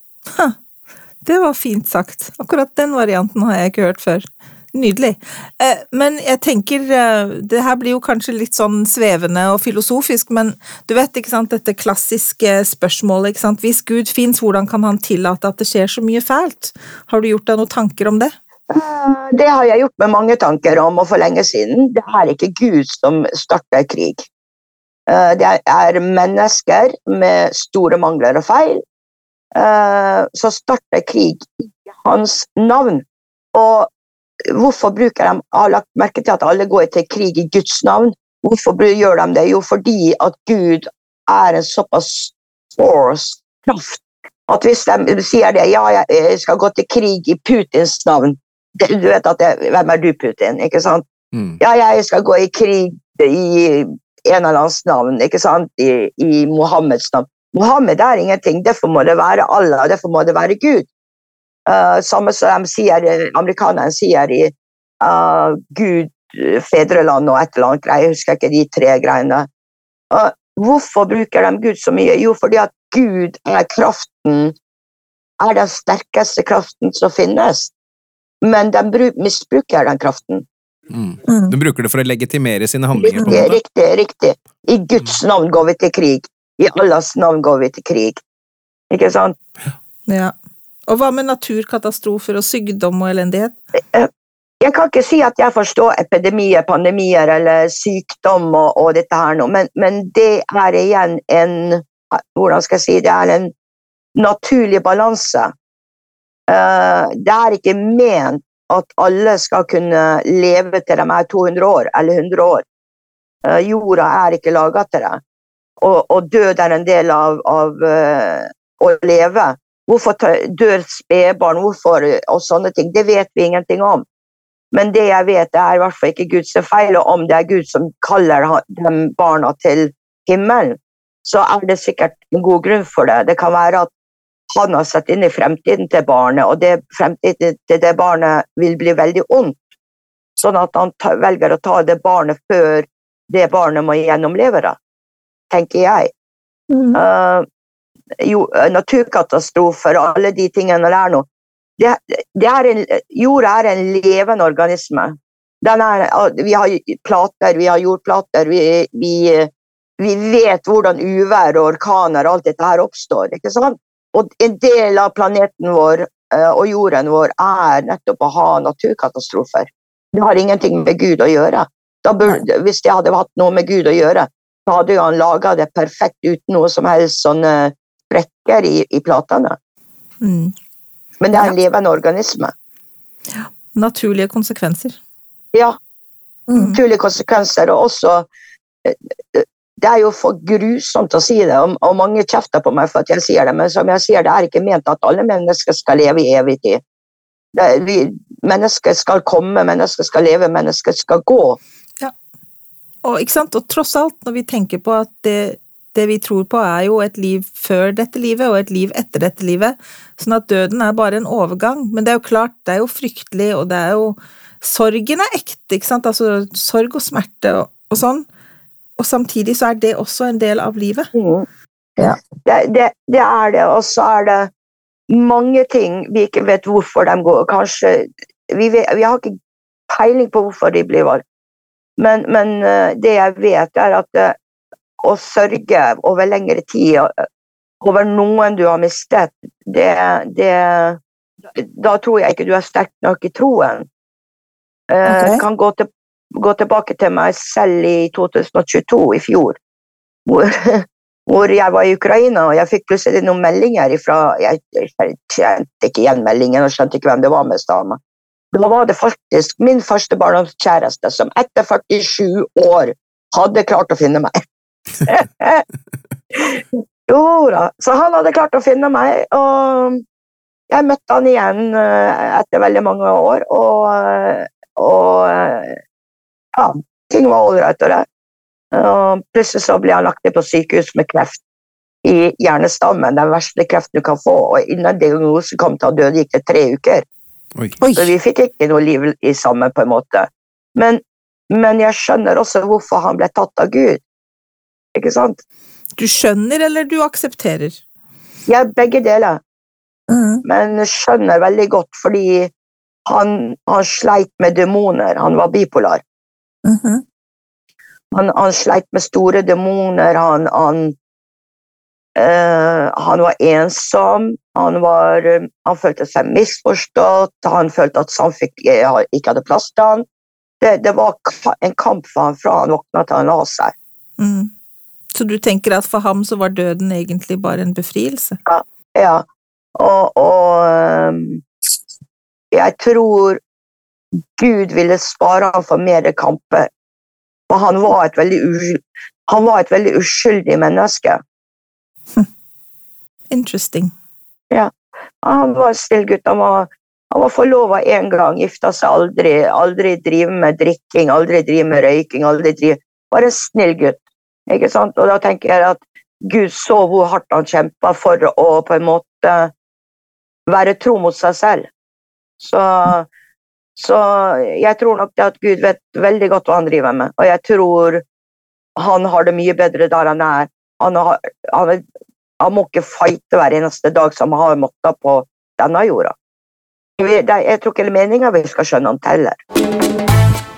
Det var fint sagt. Akkurat den varianten har jeg ikke hørt før. Nydelig. Eh, Men jeg tenker, eh, det her blir jo kanskje litt sånn svevende og filosofisk, men du vet ikke sant, dette klassiske spørsmålet, ikke sant, hvis Gud fins, hvordan kan han tillate at det skjer så mye fælt? Har du gjort deg noen tanker om det? Eh, Det har jeg gjort med mange tanker om, og for lenge siden. Det er ikke Gud som starter krig. Det er mennesker med store mangler og feil som starter krig i hans navn. Og hvorfor bruker de har lagt merke til at alle går til krig i Guds navn? Hvorfor gjør de det? Jo, fordi at Gud er en såpass force, kraft, at hvis de sier det, ja, jeg skal gå til krig i Putins navn, du vet at det, hvem er du, Putin? ikke sant? Mm. Ja, jeg skal gå i krig i en eller annens navn, ikke sant? I, i Mohammeds navn. Mohammed er ingenting, derfor må det være Allah, derfor må det være Gud. Uh, samme som de sier, amerikanerne sier i uh, Gud, fedreland og et eller annet jeg husker ikke de tre greiene. Uh, hvorfor bruker de Gud så mye? Jo, fordi at Gud er kraften, er den sterkeste kraften som finnes. Men de bru- misbruker den kraften. Mm. Mm. Du bruker det for å legitimere sine handlinger, på Riktig, riktig, riktig. I Guds navn går vi til krig. I Allahs navn går vi til krig. Ikke sant? Ja. Og hva med naturkatastrofer og sykdom og elendighet? Jeg kan ikke si at jeg forstår epidemier, pandemier eller sykdom og, og dette her nå, men, men det er igjen en Hvordan skal jeg si det? er en naturlig balanse. Eh, det er ikke ment at alle skal kunne leve til de er 200 år eller 100 år. Eh, jorda er ikke laga til det. Og, og død er en del av, av eh, å leve. Hvorfor dør spedbarn, hvorfor og sånne ting, det vet vi ingenting om. Men det jeg vet, er i hvert fall ikke Guds feil, og om det er Gud som kaller dem barna til himmelen, så er det sikkert en god grunn for det. Det kan være at han har sett inn i fremtiden til barnet, og det fremtiden til det barnet vil bli veldig ondt. Sånn at han velger å ta det barnet før det barnet må gjennomleve det, tenker jeg. Mm. eh, jo, eh, naturkatastrofer og alle de tingene der nå. Det, det er en, jorda er en levende organisme. Den er, vi har plater, vi har jordplater, vi, vi, vi vet hvordan uvær og orkaner og alt dette her oppstår. ikke sant? Og en del av planeten vår eh, og jorden vår er nettopp å ha naturkatastrofer. Det har ingenting med Gud å gjøre. Burde, hvis det hadde hatt noe med Gud å gjøre, så hadde han laga det perfekt uten noe som helst sånne sprekker i, i platene. Mm. Men det er en levende organisme. Naturlige konsekvenser. Ja, Mm. naturlige konsekvenser, og også eh, Det er jo for grusomt å si det, og, og mange kjefter på meg for at jeg sier det, men som jeg sier, det er ikke ment at alle mennesker skal leve i evig tid. Det, vi, mennesker skal komme, mennesker skal leve, mennesker skal gå. Ja. Og, ikke sant? og tross alt, når vi tenker på at det, det vi tror på er jo et liv før dette livet og et liv etter dette livet, sånn at døden er bare en overgang. Men det er jo klart, det er jo fryktelig, og det er jo Sorgen er ekte, ikke sant? Altså sorg og smerte og, og sånn. Og samtidig så er det også en del av livet. Mm. Ja. Det, det, det er det, og så er det mange ting vi ikke vet hvorfor de går. Kanskje Vi, vet, vi har ikke peiling på hvorfor de blir valgt. Men, men eh, det jeg vet, er at eh, å sørge over lengre tid eh, over noen du har mistet, det, det Da tror jeg ikke du er sterk nok i troen. Okay. Jeg kan gå, til, gå tilbake til meg selv i 2022, i fjor, hvor, hvor jeg var i Ukraina og jeg fikk plutselig noen meldinger ifra Jeg, jeg kjente ikke igjen meldingen og skjønte ikke hvem det var med dama. Da var det faktisk min første barndomskjæreste som etter 47 år hadde klart å finne meg. jo da, så han hadde klart å finne meg, og jeg møtte han igjen eh, etter veldig mange år, og, og eh, ja, ting var ålreit og det. Og plutselig så ble han lagt ned på sykehus med kreft i hjernestammen, den verste kreften du kan få, og innen diagnosen kom til å dø, gikk det tre uker. Oi! Så vi fikk ikke noe liv i sammen, på en måte. Men, men jeg skjønner også hvorfor han ble tatt av Gud. Ikke sant? Du skjønner, eller du aksepterer? Ja, begge deler, Mm. men skjønner veldig godt fordi han, han sleit med demoner. Han var bipolar. Mhm. Han, han sleit med store demoner. Han, han, eh, han var ensom. Han, var, eh, han følte seg misforstått. Han følte at samfunnet ikke ikke hadde plass til han. Det, det var en kamp for han fra han våkna til han la seg. Mm. Så du tenker at for ham så var døden egentlig bare en befrielse? Ja, og, og ehm, jeg tror Gud ville spare ham for mer kamper. For han var et veldig, han var et veldig uskyldig menneske. Interesting. Ja. Han var snill gutt. Han var, han var forlova én gang, gifta seg aldri. Aldri drive med drikking, aldri drive med røyking. aldri drive... Bare en snill gutt. Ikke sant? Og da tenker jeg at Gud så hvor hardt han kjempa for å på en måte være tro mot seg selv. Så, så jeg tror nok det at Gud vet veldig godt hva han driver med, og jeg tror han har det mye bedre der han er. Han, har, han, han må ikke fighte hver eneste dag som han har måttet på denne jorda. Jeg tror ikke det er meninga vi skal skjønne han heller.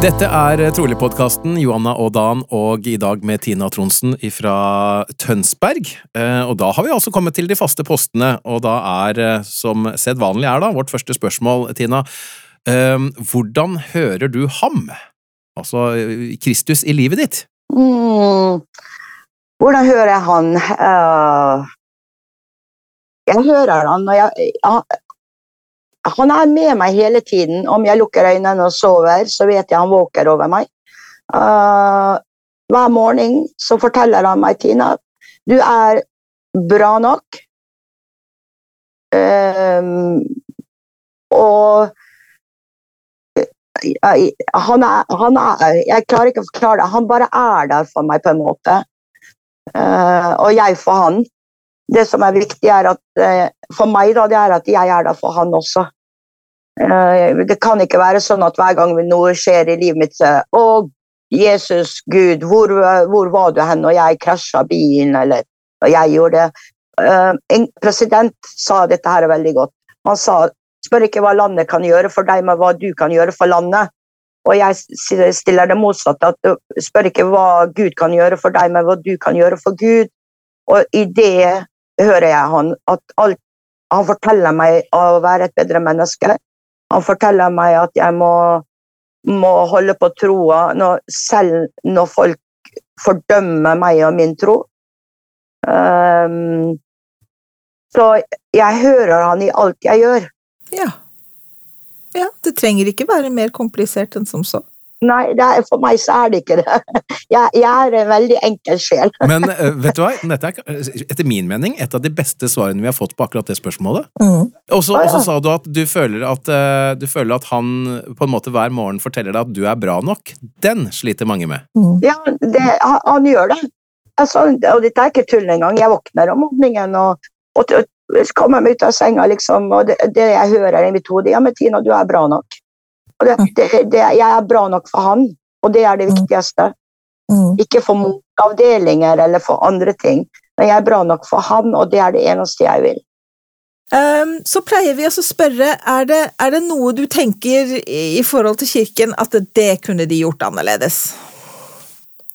Dette er Trolig-podkasten Johanna og Dan, og i dag med Tina Tronsen fra Tønsberg. Eh, Og da har vi altså kommet til de faste postene, og da er, eh, som sedvanlig er da, vårt første spørsmål, Tina, eh, hvordan hører du ham? Altså eh, Kristus i livet ditt? Mm. Hvordan hører jeg han? Uh, jeg hører han når jeg han, er med meg hele tiden. Om jeg lukker øynene og sover, så vet jeg han våker over meg. Uh, hver morgen så forteller han meg, Tina, du er bra nok. Eh, og jeg, han er, han er Jeg klarer ikke å forklare det. Han bare er der for meg, på en måte. Uh, og jeg for han. Det som er viktig, er at eh, for meg da, det er at jeg er der for han også. Eh, det kan ikke være sånn at hver gang noe skjer i livet mitt, så Å, Jesus, Gud, hvor, hvor var du hen når jeg krasja bilen, eller når jeg gjorde det? Eh, en president sa dette her veldig godt. Han sa spør ikke hva landet kan gjøre for deg, men hva du kan gjøre for landet. Og jeg stiller det motsatte. at Spør ikke hva Gud kan gjøre for deg, men hva du kan gjøre for Gud. Og i det hører jeg han at alt, han forteller meg å være et bedre menneske. Han forteller meg at jeg må, må holde på troa når, selv når folk fordømmer meg og min tro. Um, så jeg hører han i alt jeg gjør. Ja. ja. Det trenger ikke være mer komplisert enn som så. Nei, er, for meg så er det ikke det. Jeg, jeg er en veldig enkel sjel. Men eh, vet du hva, dette er etter min mening et av de beste svarene vi har fått på akkurat det spørsmålet. Mm. Og så sa du at du føler at, eh, du føler at han på en måte hver morgen forteller deg at du er bra nok. Den sliter mange med. Mm. Ja, det, han, han, gjør det. Altså, og dette er ikke tull engang. Jeg våkner om morgenen og, og, og kommer meg ut av senga, liksom, og det, det jeg hører i mitt hode Ja, men Tina, du er bra nok. Det, det, det, jeg er bra nok for han, og det er det mm. viktigste. Mm. Ikke for motavdelinger eller for andre ting, men jeg er bra nok for han, og det er det eneste jeg vil. Um, så pleier vi å spørre er det, er det noe du tenker i forhold til kirken at det kunne de gjort annerledes?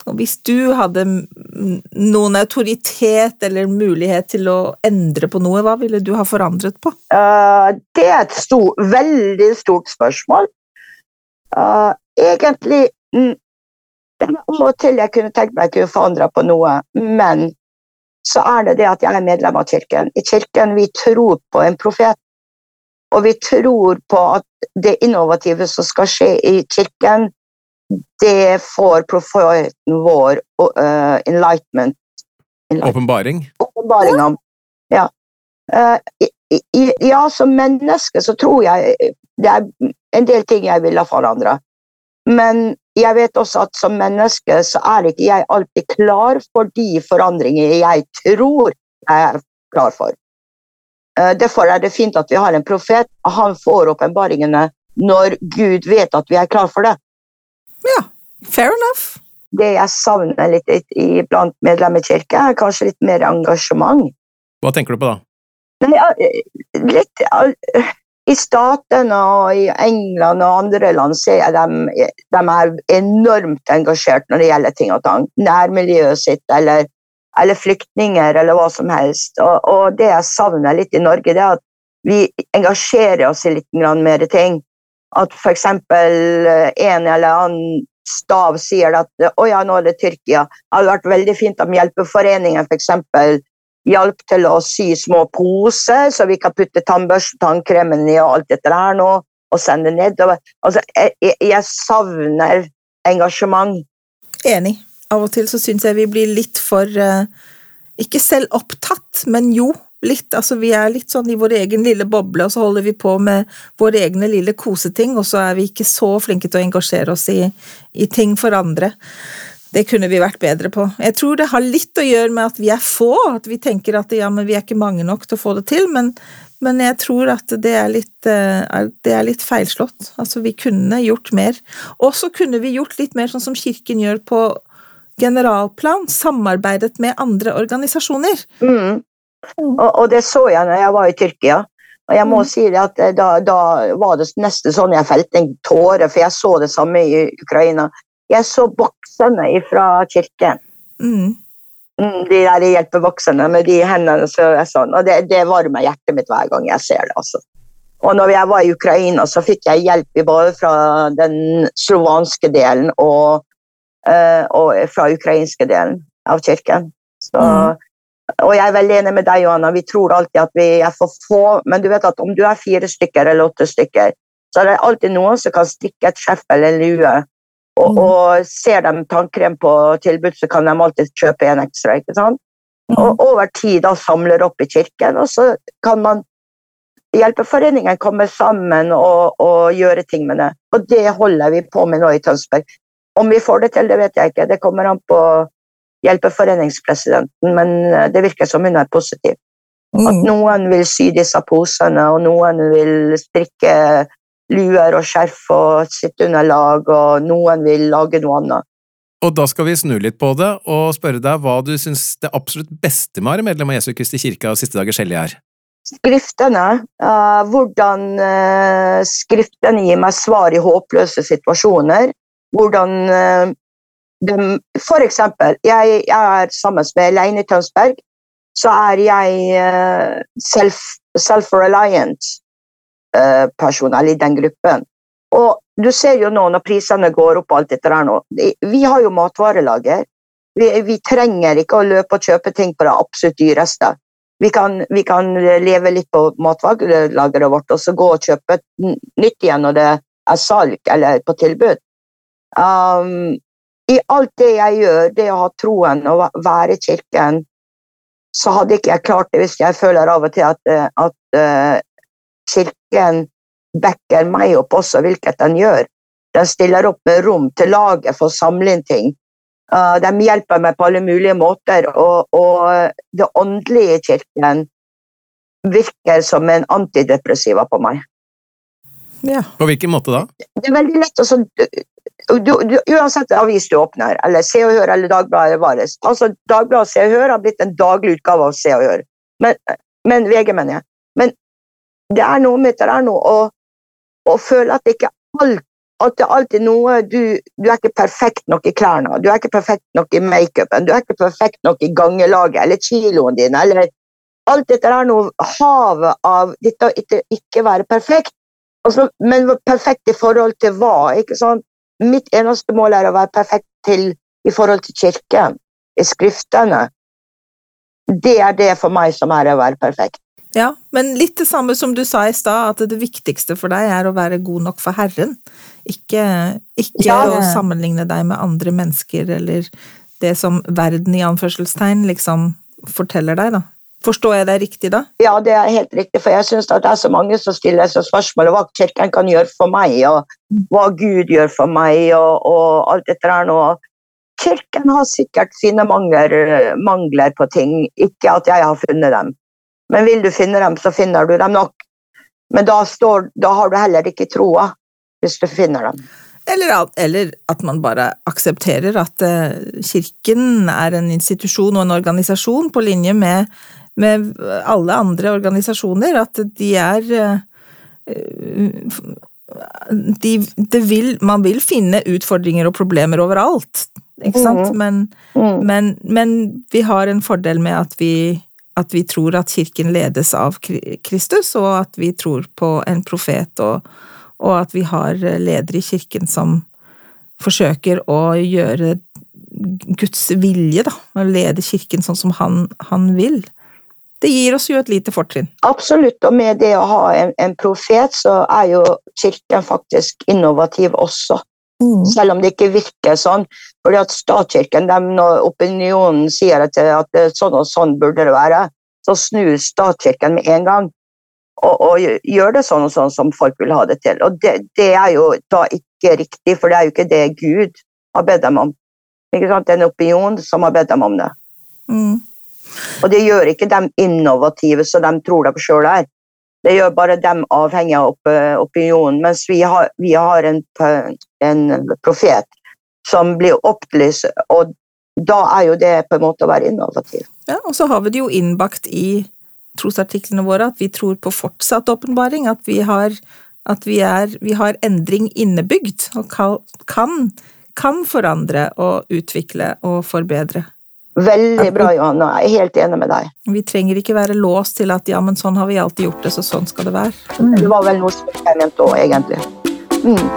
Og hvis du hadde noen autoritet eller mulighet til å endre på noe, hva ville du ha forandret på? Uh, det er et stor, veldig stort spørsmål. Egentlig mm, Av og til jeg kunne tenkt meg jeg kunne forandre på noe, men så er det det at jeg er medlem av kirken. I kirken vi tror på en profet, og vi tror på at det innovative som skal skje i kirken, det får profeten vår uh, enlightenment Åpenbaring? Åpenbaring om. Ja. Uh, ja, som menneske så tror jeg det er en del ting jeg vil ha forandra. Men jeg vet også at som menneske så er ikke jeg alltid klar for de forandringer jeg tror jeg er klar for. Eh, derfor er det fint at vi har en profet, han får åpenbaringene når Gud vet at vi er klar for det. Ja, fair enough. Det jeg savner litt blant medlemmer i kirka, er kanskje litt mer engasjement. Hva tenker du på da? Eh, litt i Statene og i England og andre land ser jeg dem, de er enormt engasjert når det gjelder ting og tang. Nærmiljøet sitt eller, eller flyktninger eller hva som helst. Og, og, det jeg savner litt i Norge, det er at vi engasjerer oss i litt mer ting. At f.eks. en eller annen stav sier at å ja, nå er det Tyrkia. Det hadde vært veldig fint om Hjelpeforeningen f.eks hjalp til å sy små poser, så vi kan putte tannbørsten, tannkremen i og alt dette her nå, og sende nedover. Altså, jeg, jeg savner engasjement. Enig. Av og til så syns jeg vi blir litt for uh, Ikke selv opptatt, men jo, litt. Altså, vi er litt sånn i vår egen lille boble, og så holder vi på med våre egne lille koseting, og så er vi ikke så flinke til å engasjere oss i, i ting for andre. Det kunne vi vært bedre på. Jeg tror det har litt å gjøre med at vi er få, at vi tenker at ja, men vi er ikke mange nok til å få det til, men, men jeg tror at det er, litt, eh, det er litt feilslått. Altså, vi kunne gjort mer. Og så kunne vi gjort litt mer sånn som Kirken gjør på generalplan, samarbeidet med andre organisasjoner. Mm. Og, og, det så jeg når jeg var i Tyrkia. Og jeg må mm. si det at eh, da, da, var det nesten sånn jeg felte en tåre, for jeg så det samme i Ukraina. Jeg så boksene fra kirken. Mm. mm. De der hjelpevoksene med de hendene så sånn. Og det, det, varmer hjertet mitt hver gang jeg ser det. altså. Og når jeg var i Ukraina, så fikk jeg hjelp både fra den slovanske delen og, uh, og fra ukrainske delen av kirken. Så, mm. Og jeg er veldig enig med deg, Johanna. Vi tror alltid at vi er for få, men du vet at om du er fire stykker eller åtte stykker, så er det alltid noen som kan stikke et skjeff eller en lue og, mm. og, ser de tannkrem på tilbud, så kan de alltid kjøpe en ekstra. ikke sant? Mm. Og over tid da samler opp i kirken, og så kan man Hjelpeforeningen komme sammen og, og, gjøre ting med det. Og det holder vi på med nå i Tønsberg. Om vi får det til, det vet jeg ikke. Det kommer an på hjelpeforeningspresidenten, men eh, det virker som hun er positiv. At mm. noen vil sy disse posene, og noen vil strikke luer og skjerf og sitteunderlag, og noen vil lage noe annet. Og da skal vi snu litt på det og spørre deg hva du syns det absolutt beste med å være medlem av Jesu Kristi kirke og Siste dagers hellige er. Skriftene, uh, hvordan uh, skriftene gir meg svar i håpløse situasjoner. Hvordan uh, de, For eksempel, jeg, er sammen med Leine Tønsberg. Så er jeg self, self-reliant person, eller i den gruppen. Og du ser jo nå når prisene går opp, og alt dette der nå. Vi har jo matvarelager. Vi, vi, trenger ikke å løpe og kjøpe ting på det absolutt dyreste. Vi kan, vi kan leve litt på matvarelageret vårt og så gå og kjøpe nytt igjen når det er salg eller på tilbud. Um, I alt det jeg gjør, det å ha troen og være i kirken, så hadde ikke jeg klart det hvis jeg føler av og til at, at uh, kirken backer meg opp også, hvilket den gjør. Den stiller opp med rom til laget for å samle inn ting. Uh, de hjelper meg på alle mulige måter, og, og det åndelige i kirken virker som en antidepressiva på meg. Ja. På hvilken måte da? Det er veldig lett å altså, du, du, Uansett avis du åpner, eller Se og Hør eller Dagbladet Vares altså Dagbladet og Se og Hør har blitt en daglig utgave av Se og Hør. Men, men VG, mener jeg. Men det er noe med det der nå å føle at det ikke alt at det alltid er noe du, du, er ikke perfekt nok i klærne, du er ikke perfekt nok i makeupen, du er ikke perfekt nok i gangelaget eller kiloen din, eller Alt dette er noe havet av dette å ikke være perfekt. Altså, men perfekt i forhold til hva? ikke sant? Mitt eneste mål er å være perfekt til, i forhold til kirken, i skriftene. Det er det for meg som er å være perfekt. Ja, men litt det samme som du sa i stad, at det viktigste for deg er å være god nok for Herren. Ikke, ikke ja, å sammenligne deg med andre mennesker, eller det som verden i anførselstegn liksom forteller deg, da. Forstår jeg deg riktig da? Ja, det er helt riktig, for jeg syns det er så mange som stiller seg om hva Kirken kan gjøre for meg, og hva Gud gjør for meg, og, og alt dette der nå. Kirken har sikkert sine mangler, mangler på ting, ikke at jeg har funnet dem. Men vil du finne dem, så finner du dem nok. Men da, står, da har du heller ikke troa, hvis du finner dem. Eller, eller, at man bare aksepterer at uh, Kirken er en institusjon og en organisasjon på linje med, med alle andre organisasjoner. At de er de, de vil, Man vil finne utfordringer og problemer overalt, ikke sant? Mm. Men, mm. men, men vi har en fordel med at vi at vi tror at kirken ledes av Kristus, og at vi tror på en profet, og, og at vi har ledere i kirken som forsøker å gjøre Guds vilje, da, og lede kirken sånn som han, han vil. Det gir oss jo et lite fortrinn. Absolutt, og med det å ha en, en profet, så er jo kirken faktisk innovativ også. Mm. Selv om det ikke virker sånn. fordi at Statskirken, de, opinionen sier at, at sånn og sånn burde det være, så snur statskirken med en gang og, og, gjør det sånn og sånn som folk vil ha det til. Og det, det, er jo da ikke riktig, for det er jo ikke det Gud har bedt dem om. Ikke sant? Det er en opinion som har bedt dem om det. Mm. Og det gjør ikke dem innovative som de tror de sjøl er. Det gjør bare dem avhengig av opinionen. Mens vi har, vi har en, en, profet som blir opplyst, og da er jo det på en måte å være innovativ. Ja, og så har vi det jo innbakt i trosartiklene våre at vi tror på fortsatt åpenbaring, at, vi har, at vi, er, vi har endring innebygd og kan, kan forandre og utvikle og forbedre. Veldig bra, Johanna. Jeg er helt enig med deg. Vi trenger ikke være låst til at ja, men sånn har vi alltid gjort det, så sånn skal det være. Mm. Det var vel noe som jeg mente òg, egentlig. Mm.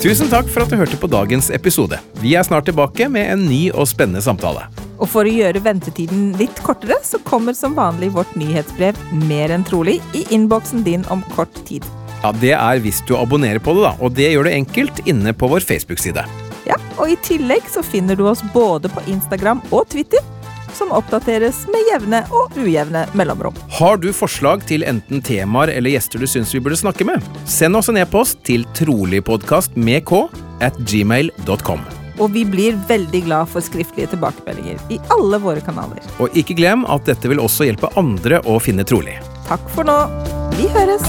Tusen takk for at du hørte på dagens episode. Vi er snart tilbake med en ny og spennende samtale. Og for å gjøre ventetiden litt kortere, så kommer som vanlig vårt nyhetsbrev Mer enn trolig i innboksen din om kort tid. Ja, Det er hvis du abonnerer på det, da, og det gjør du enkelt inne på vår Facebook-side. Ja, og I tillegg så finner du oss både på Instagram og Twitter, som oppdateres med jevne og ujevne mellomrom. Har du forslag til enten temaer eller gjester du syns vi burde snakke med? Send oss en e-post til troligpodkast med k at gmail.com. Og vi blir veldig glad for skriftlige tilbakemeldinger i alle våre kanaler. Og ikke glem at dette vil også hjelpe andre å finne trolig. Takk for nå. Vi høres!